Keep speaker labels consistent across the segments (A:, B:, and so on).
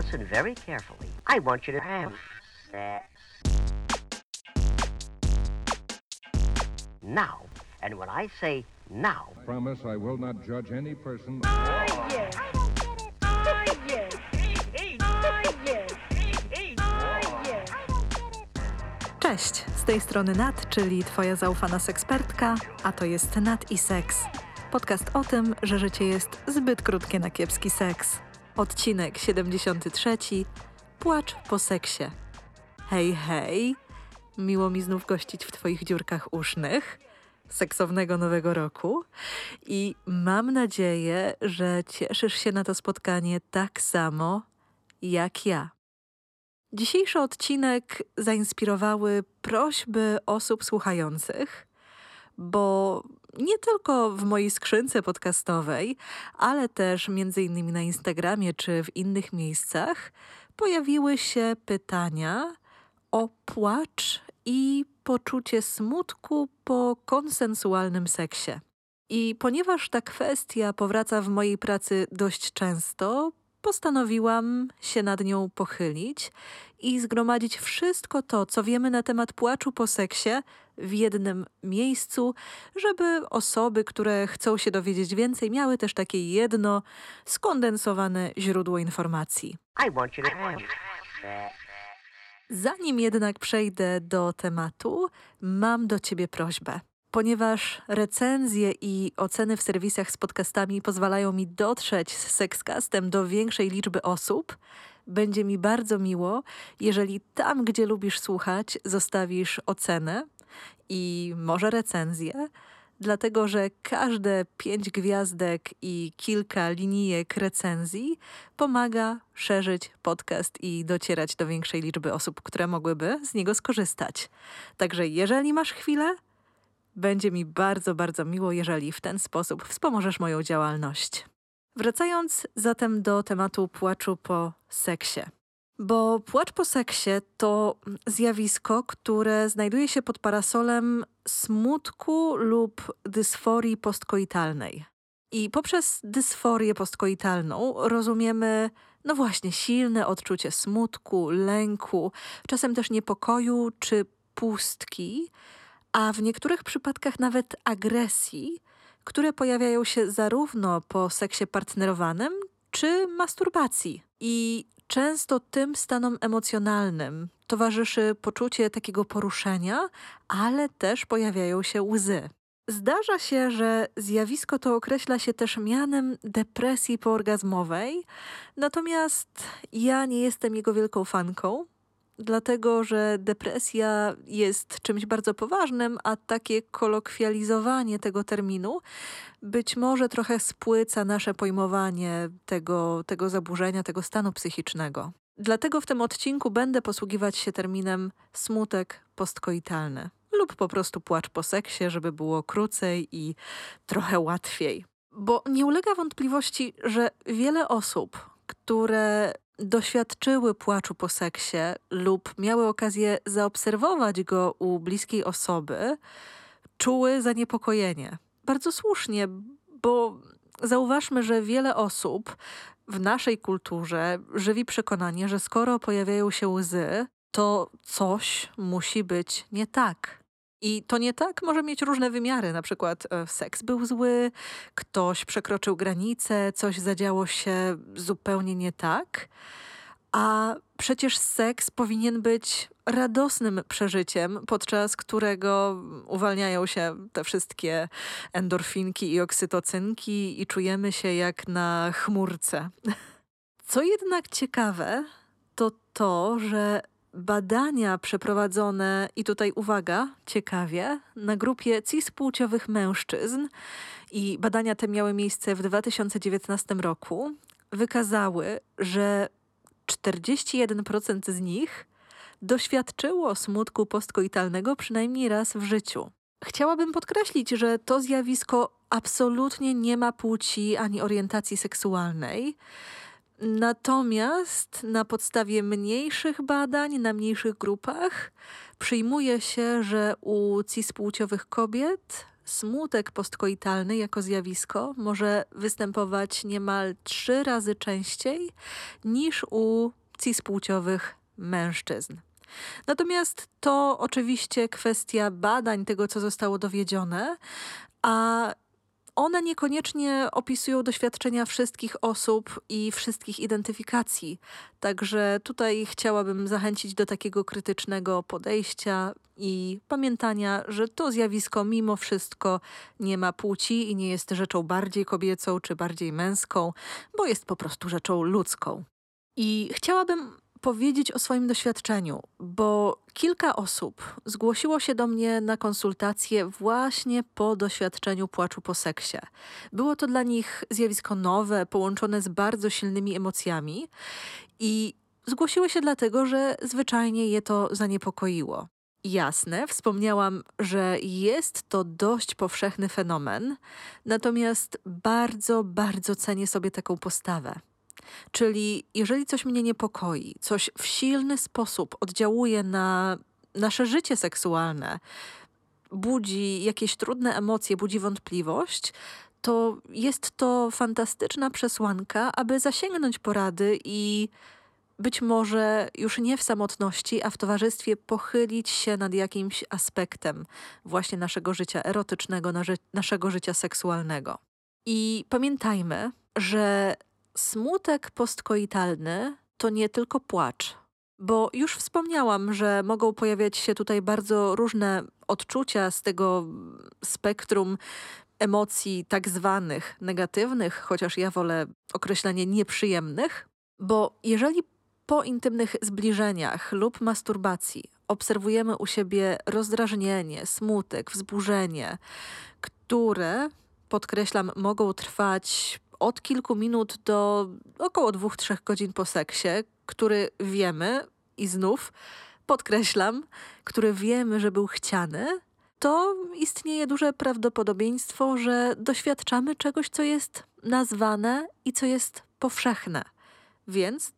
A: listen very carefully. I want you to have sex. Now. And when I say now,
B: Promise I will not judge any person.
C: yes. Ah, yes. Ah, yes. Ah, yes.
D: Cześć, z tej strony Nat, czyli Twoja zaufana sekspertka, a to jest Nat i Seks. Podcast o tym, że życie jest zbyt krótkie na kiepski seks. Odcinek 73. Płacz po seksie. Hej, hej! Miło mi znów gościć w Twoich dziurkach usznych. Seksownego nowego roku i mam nadzieję, że cieszysz się na to spotkanie tak samo jak ja. Dzisiejszy odcinek zainspirowały prośby osób słuchających, bo nie tylko w mojej skrzynce podcastowej, ale też między innymi na Instagramie czy w innych miejscach pojawiły się pytania o płacz i poczucie smutku po konsensualnym seksie. I ponieważ ta kwestia powraca w mojej pracy dość często, postanowiłam się nad nią pochylić i zgromadzić wszystko to, co wiemy na temat płaczu po seksie w jednym miejscu, żeby osoby, które chcą się dowiedzieć więcej, miały też takie jedno skondensowane źródło informacji. Zanim jednak przejdę do tematu, mam do Ciebie prośbę. Ponieważ recenzje i oceny w serwisach z podcastami pozwalają mi dotrzeć z Sexcastem do większej liczby osób, będzie mi bardzo miło, jeżeli tam, gdzie lubisz słuchać, zostawisz ocenę i może recenzję, dlatego że każde pięć gwiazdek i kilka linijek recenzji pomaga szerzyć podcast i docierać do większej liczby osób, które mogłyby z niego skorzystać. Także jeżeli masz chwilę, będzie mi bardzo, bardzo miło, jeżeli w ten sposób wspomożesz moją działalność. Wracając zatem do tematu płaczu po seksie. Bo płacz po seksie to zjawisko, które znajduje się pod parasolem smutku lub dysforii postkoitalnej. I poprzez dysforię postkoitalną rozumiemy, no właśnie, silne odczucie smutku, lęku, czasem też niepokoju czy pustki, a w niektórych przypadkach nawet agresji, które pojawiają się zarówno po seksie partnerowanym czy masturbacji. I często tym stanom emocjonalnym towarzyszy poczucie takiego poruszenia, ale też pojawiają się łzy. Zdarza się, że zjawisko to określa się też mianem depresji poorgazmowej, natomiast ja nie jestem jego wielką fanką, dlatego że depresja jest czymś bardzo poważnym, a takie kolokwializowanie tego terminu być może trochę spłyca nasze pojmowanie tego, tego zaburzenia, tego stanu psychicznego. Dlatego w tym odcinku będę posługiwać się terminem smutek postkoitalny lub po prostu płacz po seksie, żeby było krócej i trochę łatwiej. Bo nie ulega wątpliwości, że wiele osób, które doświadczyły płaczu po seksie lub miały okazję zaobserwować go u bliskiej osoby, czuły zaniepokojenie. Bardzo słusznie, bo zauważmy, że wiele osób w naszej kulturze żywi przekonanie, że skoro pojawiają się łzy, to coś musi być nie tak. I to nie tak może mieć różne wymiary. Na przykład e, seks był zły, ktoś przekroczył granicę, coś zadziało się zupełnie nie tak. A przecież seks powinien być radosnym przeżyciem, podczas którego uwalniają się te wszystkie endorfinki i oksytocynki i czujemy się jak na chmurce. Co jednak ciekawe, to to, że badania przeprowadzone, i tutaj uwaga, ciekawie, na grupie cispłciowych mężczyzn, i badania te miały miejsce w 2019 roku, wykazały, że 41% z nich doświadczyło smutku postkoitalnego przynajmniej raz w życiu. Chciałabym podkreślić, że to zjawisko absolutnie nie ma płci ani orientacji seksualnej. Natomiast na podstawie mniejszych badań, na mniejszych grupach, przyjmuje się, że u cispłciowych kobiet smutek postkoitalny jako zjawisko może występować niemal trzy razy częściej niż u cispłciowych mężczyzn. Natomiast to oczywiście kwestia badań tego, co zostało dowiedzione, a one niekoniecznie opisują doświadczenia wszystkich osób i wszystkich identyfikacji. Także tutaj chciałabym zachęcić do takiego krytycznego podejścia i pamiętania, że to zjawisko mimo wszystko nie ma płci i nie jest rzeczą bardziej kobiecą czy bardziej męską, bo jest po prostu rzeczą ludzką. I chciałabym powiedzieć o swoim doświadczeniu, bo kilka osób zgłosiło się do mnie na konsultacje właśnie po doświadczeniu płaczu po seksie. Było to dla nich zjawisko nowe, połączone z bardzo silnymi emocjami i zgłosiły się dlatego, że zwyczajnie je to zaniepokoiło. Jasne, wspomniałam, że jest to dość powszechny fenomen, natomiast bardzo, bardzo cenię sobie taką postawę. Czyli jeżeli coś mnie niepokoi, coś w silny sposób oddziałuje na nasze życie seksualne, budzi jakieś trudne emocje, budzi wątpliwość, to jest to fantastyczna przesłanka, aby zasięgnąć porady i być może już nie w samotności, a w towarzystwie pochylić się nad jakimś aspektem właśnie naszego życia erotycznego, naszego życia seksualnego. I pamiętajmy, że Smutek postkoitalny to nie tylko płacz, bo już wspomniałam, że mogą pojawiać się tutaj bardzo różne odczucia z tego spektrum emocji tak zwanych negatywnych, chociaż ja wolę określenie nieprzyjemnych, bo jeżeli po intymnych zbliżeniach lub masturbacji obserwujemy u siebie rozdrażnienie, smutek, wzburzenie, które, podkreślam, mogą trwać od kilku minut do około dwóch, trzech godzin po seksie, który wiemy i znów podkreślam, który wiemy, że był chciany, to istnieje duże prawdopodobieństwo, że doświadczamy czegoś, co jest nazwane i co jest powszechne. Więc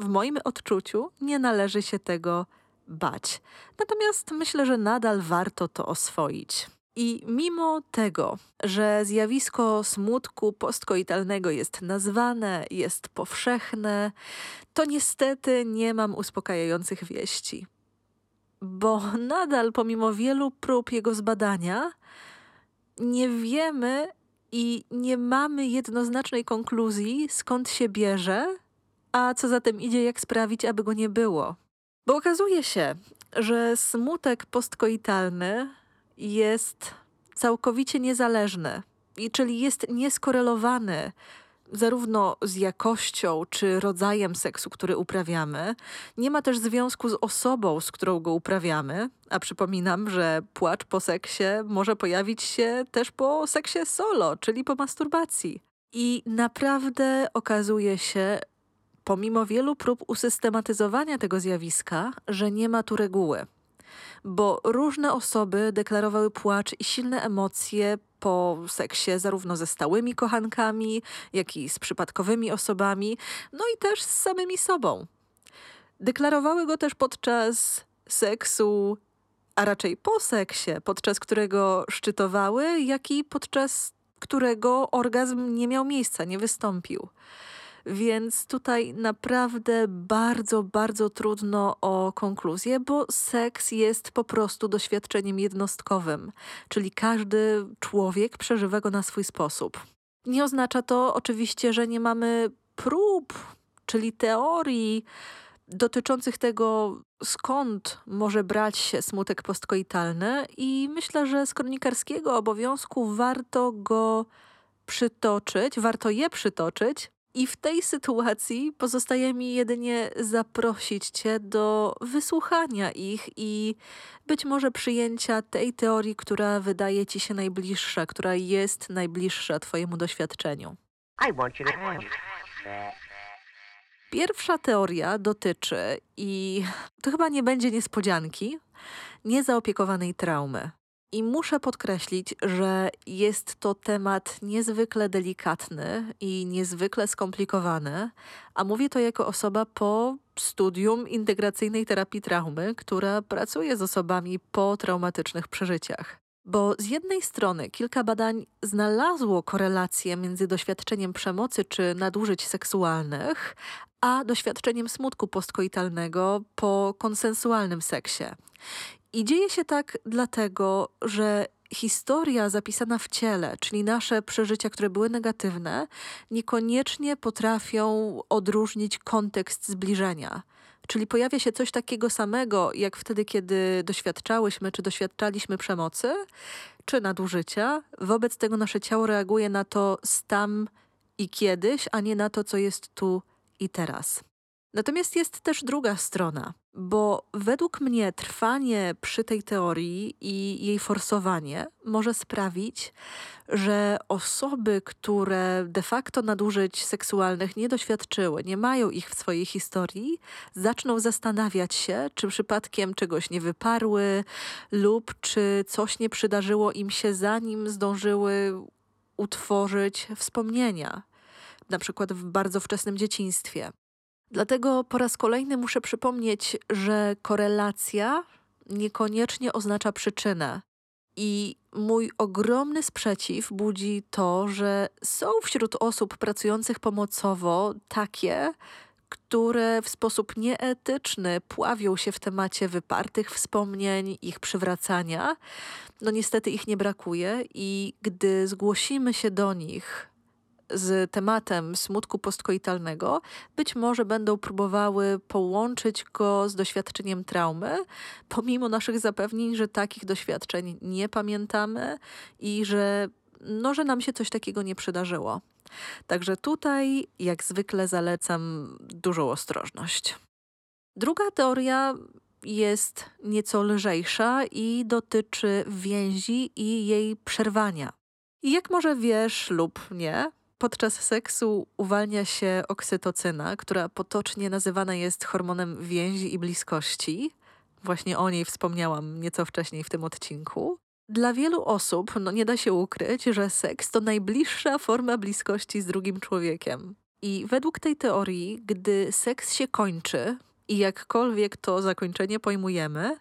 D: w moim odczuciu nie należy się tego bać. Natomiast myślę, że nadal warto to oswoić. I mimo tego, że zjawisko smutku postkoitalnego jest nazwane, jest powszechne, to niestety nie mam uspokajających wieści. Bo nadal, pomimo wielu prób jego zbadania, nie wiemy i nie mamy jednoznacznej konkluzji, skąd się bierze, a co za tym idzie, jak sprawić, aby go nie było. Bo okazuje się, że smutek postkoitalny jest całkowicie niezależny, i czyli jest nieskorelowany zarówno z jakością czy rodzajem seksu, który uprawiamy. Nie ma też związku z osobą, z którą go uprawiamy. A przypominam, że płacz po seksie może pojawić się też po seksie solo, czyli po masturbacji. I naprawdę okazuje się, pomimo wielu prób usystematyzowania tego zjawiska, że nie ma tu reguły bo różne osoby deklarowały płacz i silne emocje po seksie, zarówno ze stałymi kochankami, jak i z przypadkowymi osobami, no i też z samymi sobą. Deklarowały go też podczas seksu, a raczej po seksie, podczas którego szczytowały, jak i podczas którego orgazm nie miał miejsca, nie wystąpił. Więc tutaj naprawdę bardzo, bardzo trudno o konkluzję, bo seks jest po prostu doświadczeniem jednostkowym, czyli każdy człowiek przeżywa go na swój sposób. Nie oznacza to oczywiście, że nie mamy prób, czyli teorii dotyczących tego, skąd może brać się smutek postkoitalny, i myślę, że z kronikarskiego obowiązku warto go przytoczyć, warto je przytoczyć, i w tej sytuacji pozostaje mi jedynie zaprosić Cię do wysłuchania ich i być może przyjęcia tej teorii, która wydaje Ci się najbliższa, która jest najbliższa Twojemu doświadczeniu. Pierwsza teoria dotyczy, i to chyba nie będzie niespodzianki, niezaopiekowanej traumy. I muszę podkreślić, że jest to temat niezwykle delikatny i niezwykle skomplikowany, a mówię to jako osoba po studium integracyjnej terapii traumy, która pracuje z osobami po traumatycznych przeżyciach. Bo z jednej strony kilka badań znalazło korelację między doświadczeniem przemocy czy nadużyć seksualnych, a doświadczeniem smutku postkoitalnego po konsensualnym seksie. I dzieje się tak dlatego, że historia zapisana w ciele, czyli nasze przeżycia, które były negatywne, niekoniecznie potrafią odróżnić kontekst zbliżenia. Czyli pojawia się coś takiego samego, jak wtedy, kiedy doświadczałyśmy czy doświadczaliśmy przemocy czy nadużycia. Wobec tego nasze ciało reaguje na to z tam i kiedyś, a nie na to, co jest tu i teraz. Natomiast jest też druga strona, bo według mnie trwanie przy tej teorii i jej forsowanie może sprawić, że osoby, które de facto nadużyć seksualnych nie doświadczyły, nie mają ich w swojej historii, zaczną zastanawiać się, czy przypadkiem czegoś nie wyparły lub czy coś nie przydarzyło im się, zanim zdążyły utworzyć wspomnienia, na przykład w bardzo wczesnym dzieciństwie. Dlatego po raz kolejny muszę przypomnieć, że korelacja niekoniecznie oznacza przyczynę. I mój ogromny sprzeciw budzi to, że są wśród osób pracujących pomocowo takie, które w sposób nieetyczny pławią się w temacie wypartych wspomnień, ich przywracania. No niestety ich nie brakuje i gdy zgłosimy się do nich z tematem smutku postkoitalnego, być może będą próbowały połączyć go z doświadczeniem traumy, pomimo naszych zapewnień, że takich doświadczeń nie pamiętamy i że, no, że nam się coś takiego nie przydarzyło. Także tutaj, jak zwykle, zalecam dużą ostrożność. Druga teoria jest nieco lżejsza i dotyczy więzi i jej przerwania. I jak może wiesz lub nie, podczas seksu uwalnia się oksytocyna, która potocznie nazywana jest hormonem więzi i bliskości. Właśnie o niej wspomniałam nieco wcześniej w tym odcinku. Dla wielu osób no nie da się ukryć, że seks to najbliższa forma bliskości z drugim człowiekiem. I według tej teorii, gdy seks się kończy, i jakkolwiek to zakończenie pojmujemy,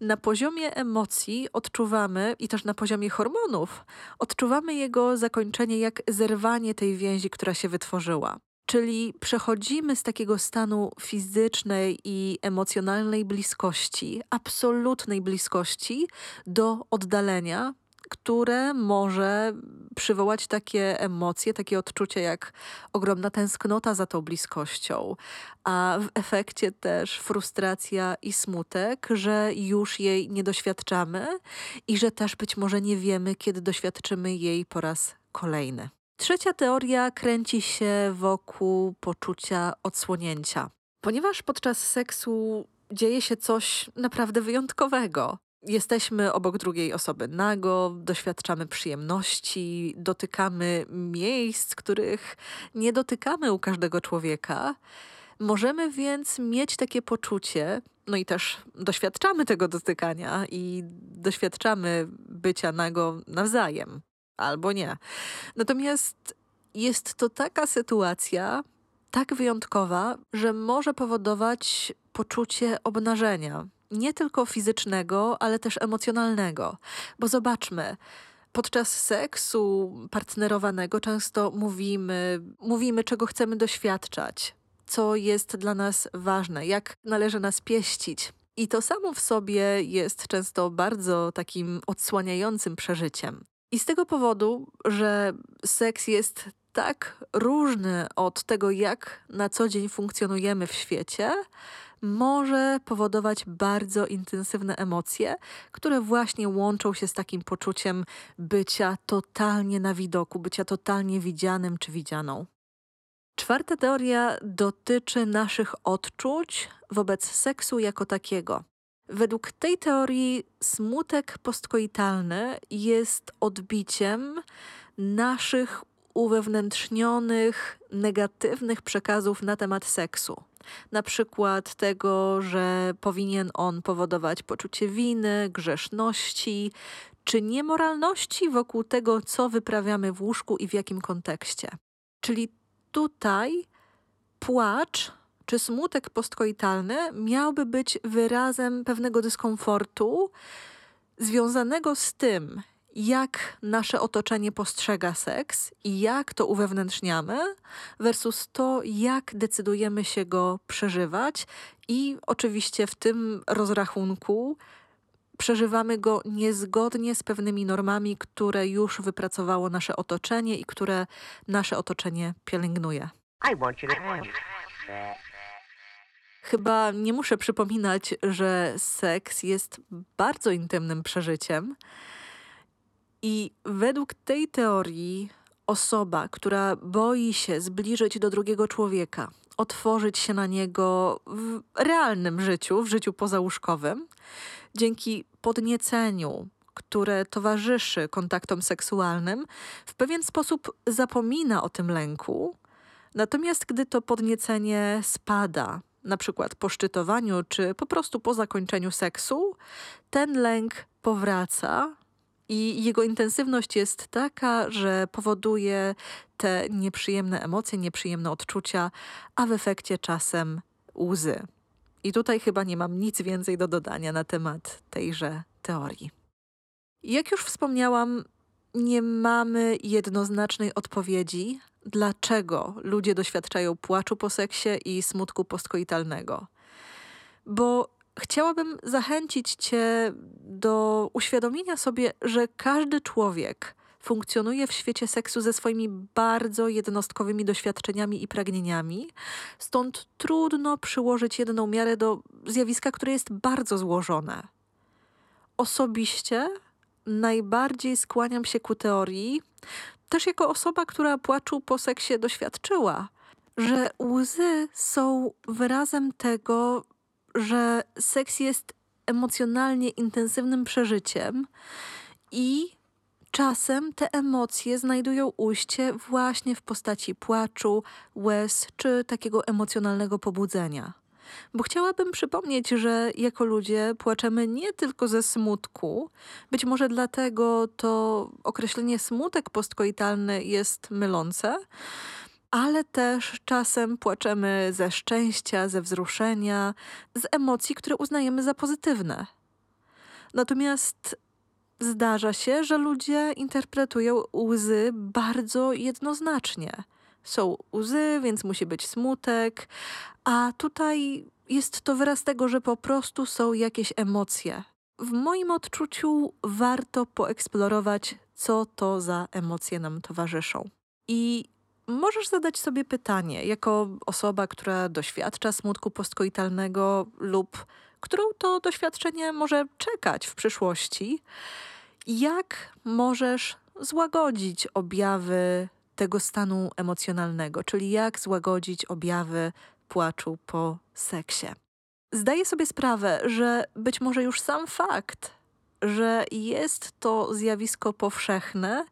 D: na poziomie emocji odczuwamy i też na poziomie hormonów odczuwamy jego zakończenie jak zerwanie tej więzi, która się wytworzyła. Czyli przechodzimy z takiego stanu fizycznej i emocjonalnej bliskości, absolutnej bliskości, do oddalenia, które może przywołać takie emocje, takie odczucia jak ogromna tęsknota za tą bliskością, a w efekcie też frustracja i smutek, że już jej nie doświadczamy i że też być może nie wiemy, kiedy doświadczymy jej po raz kolejny. Trzecia teoria kręci się wokół poczucia odsłonięcia. Ponieważ podczas seksu dzieje się coś naprawdę wyjątkowego. Jesteśmy obok drugiej osoby nago, doświadczamy przyjemności, dotykamy miejsc, których nie dotykamy u każdego człowieka. Możemy więc mieć takie poczucie, no i też doświadczamy tego dotykania i doświadczamy bycia nago nawzajem, albo nie. Natomiast jest to taka sytuacja, tak wyjątkowa, że może powodować poczucie obnażenia, nie tylko fizycznego, ale też emocjonalnego. Bo zobaczmy, podczas seksu partnerowanego często mówimy, mówimy, czego chcemy doświadczać, co jest dla nas ważne, jak należy nas pieścić. I to samo w sobie jest często bardzo takim odsłaniającym przeżyciem. I z tego powodu, że seks jest tak różny od tego, jak na co dzień funkcjonujemy w świecie, może powodować bardzo intensywne emocje, które właśnie łączą się z takim poczuciem bycia totalnie na widoku, bycia totalnie widzianym czy widzianą. Czwarta teoria dotyczy naszych odczuć wobec seksu jako takiego. Według tej teorii smutek postkoitalny jest odbiciem naszych uwewnętrznionych, negatywnych przekazów na temat seksu. Na przykład tego, że powinien on powodować poczucie winy, grzeszności czy niemoralności wokół tego, co wyprawiamy w łóżku i w jakim kontekście. Czyli tutaj płacz czy smutek postkoitalny miałby być wyrazem pewnego dyskomfortu związanego z tym, jak nasze otoczenie postrzega seks i jak to uwewnętrzniamy, versus to, jak decydujemy się go przeżywać, i oczywiście w tym rozrachunku przeżywamy go niezgodnie z pewnymi normami, które już wypracowało nasze otoczenie i które nasze otoczenie pielęgnuje. Chyba nie muszę przypominać, że seks jest bardzo intymnym przeżyciem. I według tej teorii, osoba, która boi się zbliżyć do drugiego człowieka, otworzyć się na niego w realnym życiu, w życiu pozałóżkowym, dzięki podnieceniu, które towarzyszy kontaktom seksualnym, w pewien sposób zapomina o tym lęku. Natomiast gdy to podniecenie spada, na przykład po szczytowaniu czy po prostu po zakończeniu seksu, ten lęk powraca i jego intensywność jest taka, że powoduje te nieprzyjemne emocje, nieprzyjemne odczucia, a w efekcie czasem łzy. I tutaj chyba nie mam nic więcej do dodania na temat tejże teorii. Jak już wspomniałam, nie mamy jednoznacznej odpowiedzi, dlaczego ludzie doświadczają płaczu po seksie i smutku postkoitalnego. Bo chciałabym zachęcić Cię do uświadomienia sobie, że każdy człowiek funkcjonuje w świecie seksu ze swoimi bardzo jednostkowymi doświadczeniami i pragnieniami, stąd trudno przyłożyć jedną miarę do zjawiska, które jest bardzo złożone. Osobiście najbardziej skłaniam się ku teorii, też jako osoba, która płaczu po seksie doświadczyła, że łzy są wyrazem tego, że seks jest emocjonalnie intensywnym przeżyciem i czasem te emocje znajdują ujście właśnie w postaci płaczu, łez czy takiego emocjonalnego pobudzenia. Bo chciałabym przypomnieć, że jako ludzie płaczemy nie tylko ze smutku, być może dlatego to określenie smutek postkoitalny jest mylące, ale też czasem płaczemy ze szczęścia, ze wzruszenia, z emocji, które uznajemy za pozytywne. Natomiast zdarza się, że ludzie interpretują łzy bardzo jednoznacznie. Są łzy, więc musi być smutek, a tutaj jest to wyraz tego, że po prostu są jakieś emocje. W moim odczuciu warto poeksplorować, co to za emocje nam towarzyszą. I możesz zadać sobie pytanie, jako osoba, która doświadcza smutku postkoitalnego lub którą to doświadczenie może czekać w przyszłości, jak możesz złagodzić objawy tego stanu emocjonalnego, czyli jak złagodzić objawy płaczu po seksie. Zdaję sobie sprawę, że być może już sam fakt, że jest to zjawisko powszechne,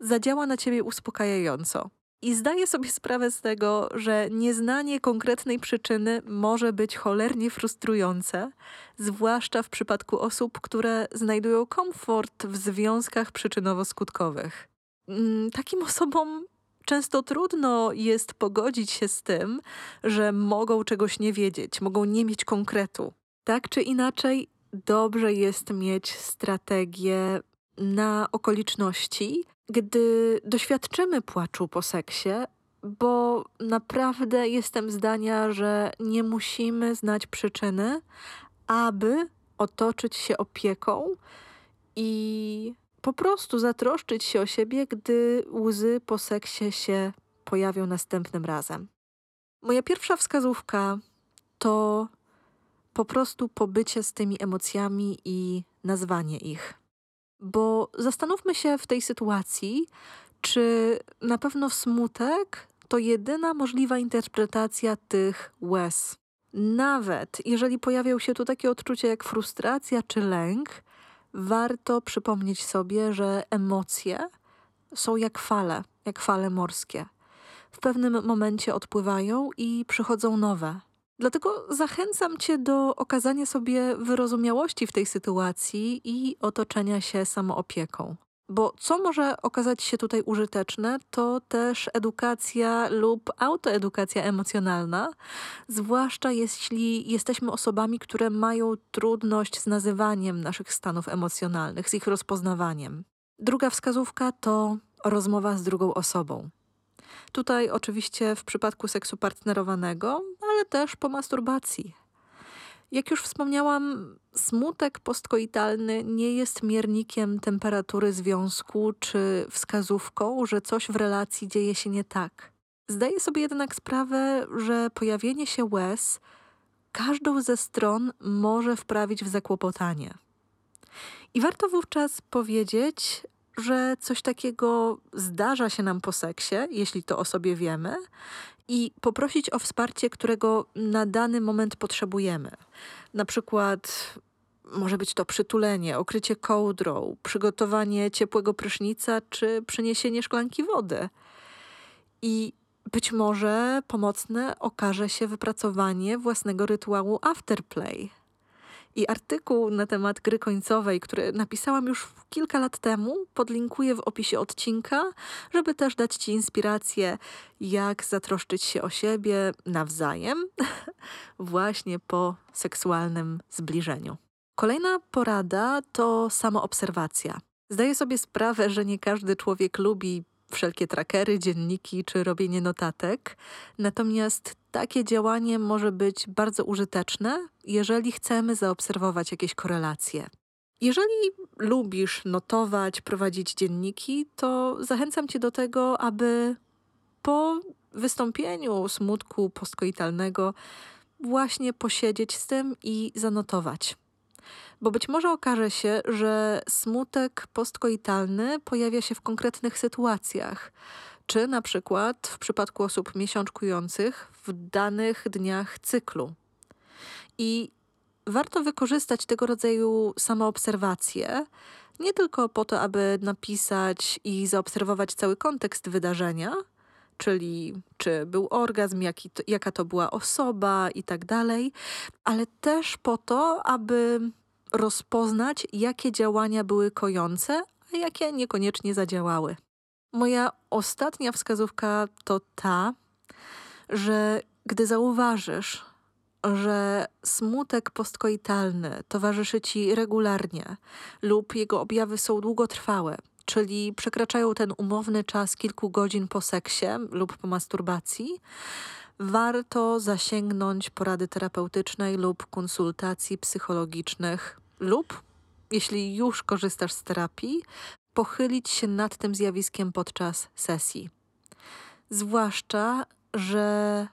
D: zadziała na ciebie uspokajająco. I zdaję sobie sprawę z tego, że nieznanie konkretnej przyczyny może być cholernie frustrujące, zwłaszcza w przypadku osób, które znajdują komfort w związkach przyczynowo-skutkowych. Mm, Takim osobom często trudno jest pogodzić się z tym, że mogą czegoś nie wiedzieć, mogą nie mieć konkretu. Tak czy inaczej, dobrze jest mieć strategię na okoliczności, gdy doświadczymy płaczu po seksie, bo naprawdę jestem zdania, że nie musimy znać przyczyny, aby otoczyć się opieką i po prostu zatroszczyć się o siebie, gdy łzy po seksie się pojawią następnym razem. Moja pierwsza wskazówka to po prostu pobycie z tymi emocjami i nazwanie ich. Bo zastanówmy się w tej sytuacji, czy na pewno smutek to jedyna możliwa interpretacja tych łez. Nawet jeżeli pojawią się tu takie odczucia jak frustracja czy lęk, warto przypomnieć sobie, że emocje są jak fale, jak fale morskie. W pewnym momencie odpływają i przychodzą nowe. Dlatego zachęcam Cię do okazania sobie wyrozumiałości w tej sytuacji i otoczenia się samoopieką. Bo co może okazać się tutaj użyteczne, to też edukacja lub autoedukacja emocjonalna, zwłaszcza jeśli jesteśmy osobami, które mają trudność z nazywaniem naszych stanów emocjonalnych, z ich rozpoznawaniem. Druga wskazówka to rozmowa z drugą osobą. Tutaj oczywiście w przypadku seksu partnerowanego, ale też po masturbacji. Jak już wspomniałam, smutek postkoitalny nie jest miernikiem temperatury związku czy wskazówką, że coś w relacji dzieje się nie tak. Zdaję sobie jednak sprawę, że pojawienie się łez każdą ze stron może wprawić w zakłopotanie. I warto wówczas powiedzieć, że coś takiego zdarza się nam po seksie, jeśli to o sobie wiemy, i poprosić o wsparcie, którego na dany moment potrzebujemy. Na przykład może być to przytulenie, okrycie kołdrą, przygotowanie ciepłego prysznica czy przyniesienie szklanki wody. I być może pomocne okaże się wypracowanie własnego rytuału afterplay. I artykuł na temat gry końcowej, który napisałam już kilka lat temu, podlinkuję w opisie odcinka, żeby też dać Ci inspirację, jak zatroszczyć się o siebie nawzajem, właśnie po seksualnym zbliżeniu. Kolejna porada to samoobserwacja. Zdaję sobie sprawę, że nie każdy człowiek lubi wszelkie trackery, dzienniki czy robienie notatek. Natomiast takie działanie może być bardzo użyteczne, jeżeli chcemy zaobserwować jakieś korelacje. Jeżeli lubisz notować, prowadzić dzienniki, to zachęcam Cię do tego, aby po wystąpieniu smutku postkoitalnego właśnie posiedzieć z tym i zanotować. Bo być może okaże się, że smutek postkoitalny pojawia się w konkretnych sytuacjach, czy na przykład w przypadku osób miesiączkujących w danych dniach cyklu. I warto wykorzystać tego rodzaju samoobserwacje, nie tylko po to, aby napisać i zaobserwować cały kontekst wydarzenia, czyli czy był orgazm, jaki to, jaka to była osoba i tak dalej, ale też po to, aby rozpoznać, jakie działania były kojące, a jakie niekoniecznie zadziałały. Moja ostatnia wskazówka to ta, że gdy zauważysz, że smutek postkoitalny towarzyszy ci regularnie lub jego objawy są długotrwałe, czyli przekraczają ten umowny czas kilku godzin po seksie lub po masturbacji, warto zasięgnąć porady terapeutycznej lub konsultacji psychologicznych, lub, jeśli już korzystasz z terapii, pochylić się nad tym zjawiskiem podczas sesji. Zwłaszcza, że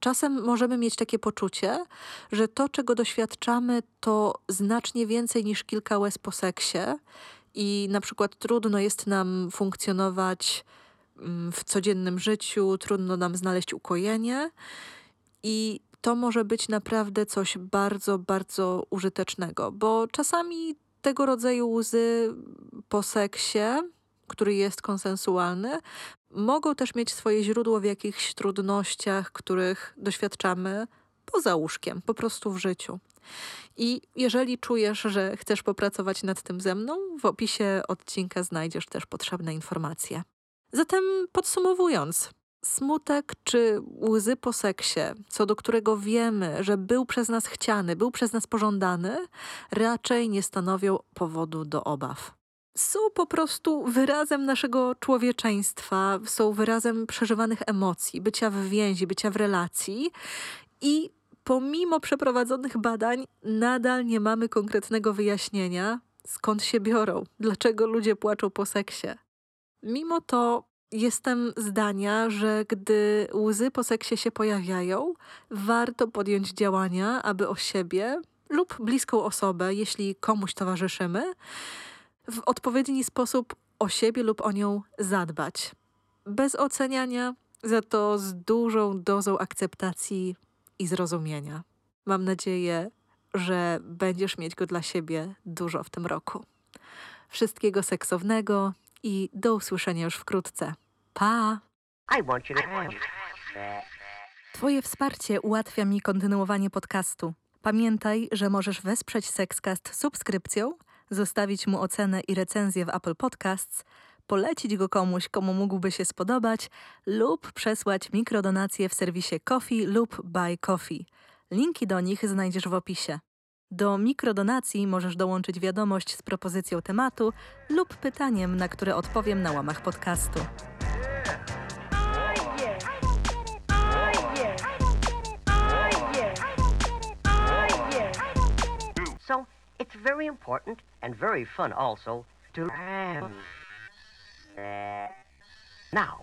D: czasem możemy mieć takie poczucie, że to, czego doświadczamy, to znacznie więcej niż kilka łez po seksie i na przykład trudno jest nam funkcjonować w codziennym życiu, trudno nam znaleźć ukojenie i to może być naprawdę coś bardzo, bardzo użytecznego, bo czasami tego rodzaju łzy po seksie, który jest konsensualny, mogą też mieć swoje źródło w jakichś trudnościach, których doświadczamy poza łóżkiem, po prostu w życiu. I jeżeli czujesz, że chcesz popracować nad tym ze mną, w opisie odcinka znajdziesz też potrzebne informacje. Zatem podsumowując, smutek czy łzy po seksie, co do którego wiemy, że był przez nas chciany, był przez nas pożądany, raczej nie stanowią powodu do obaw. Są po prostu wyrazem naszego człowieczeństwa, są wyrazem przeżywanych emocji, bycia w więzi, bycia w relacji i pomimo przeprowadzonych badań, nadal nie mamy konkretnego wyjaśnienia, skąd się biorą, dlaczego ludzie płaczą po seksie. Mimo to jestem zdania, że gdy łzy po seksie się pojawiają, warto podjąć działania, aby o siebie lub bliską osobę, jeśli komuś towarzyszymy, w odpowiedni sposób o siebie lub o nią zadbać. Bez oceniania, za to z dużą dozą akceptacji i zrozumienia. Mam nadzieję, że będziesz mieć go dla siebie dużo w tym roku. Wszystkiego seksownego i do usłyszenia już wkrótce. Pa! Twoje wsparcie ułatwia mi kontynuowanie podcastu. Pamiętaj, że możesz wesprzeć Sexcast subskrypcją, zostawić mu ocenę i recenzję w Apple Podcasts, polecić go komuś, komu mógłby się spodobać lub przesłać mikrodonacje w serwisie Coffee lub Buy Coffee. Linki do nich znajdziesz w opisie. Do mikrodonacji możesz dołączyć wiadomość z propozycją tematu lub pytaniem, na które odpowiem na łamach podcastu.
A: So it's very important and very fun also to. Now,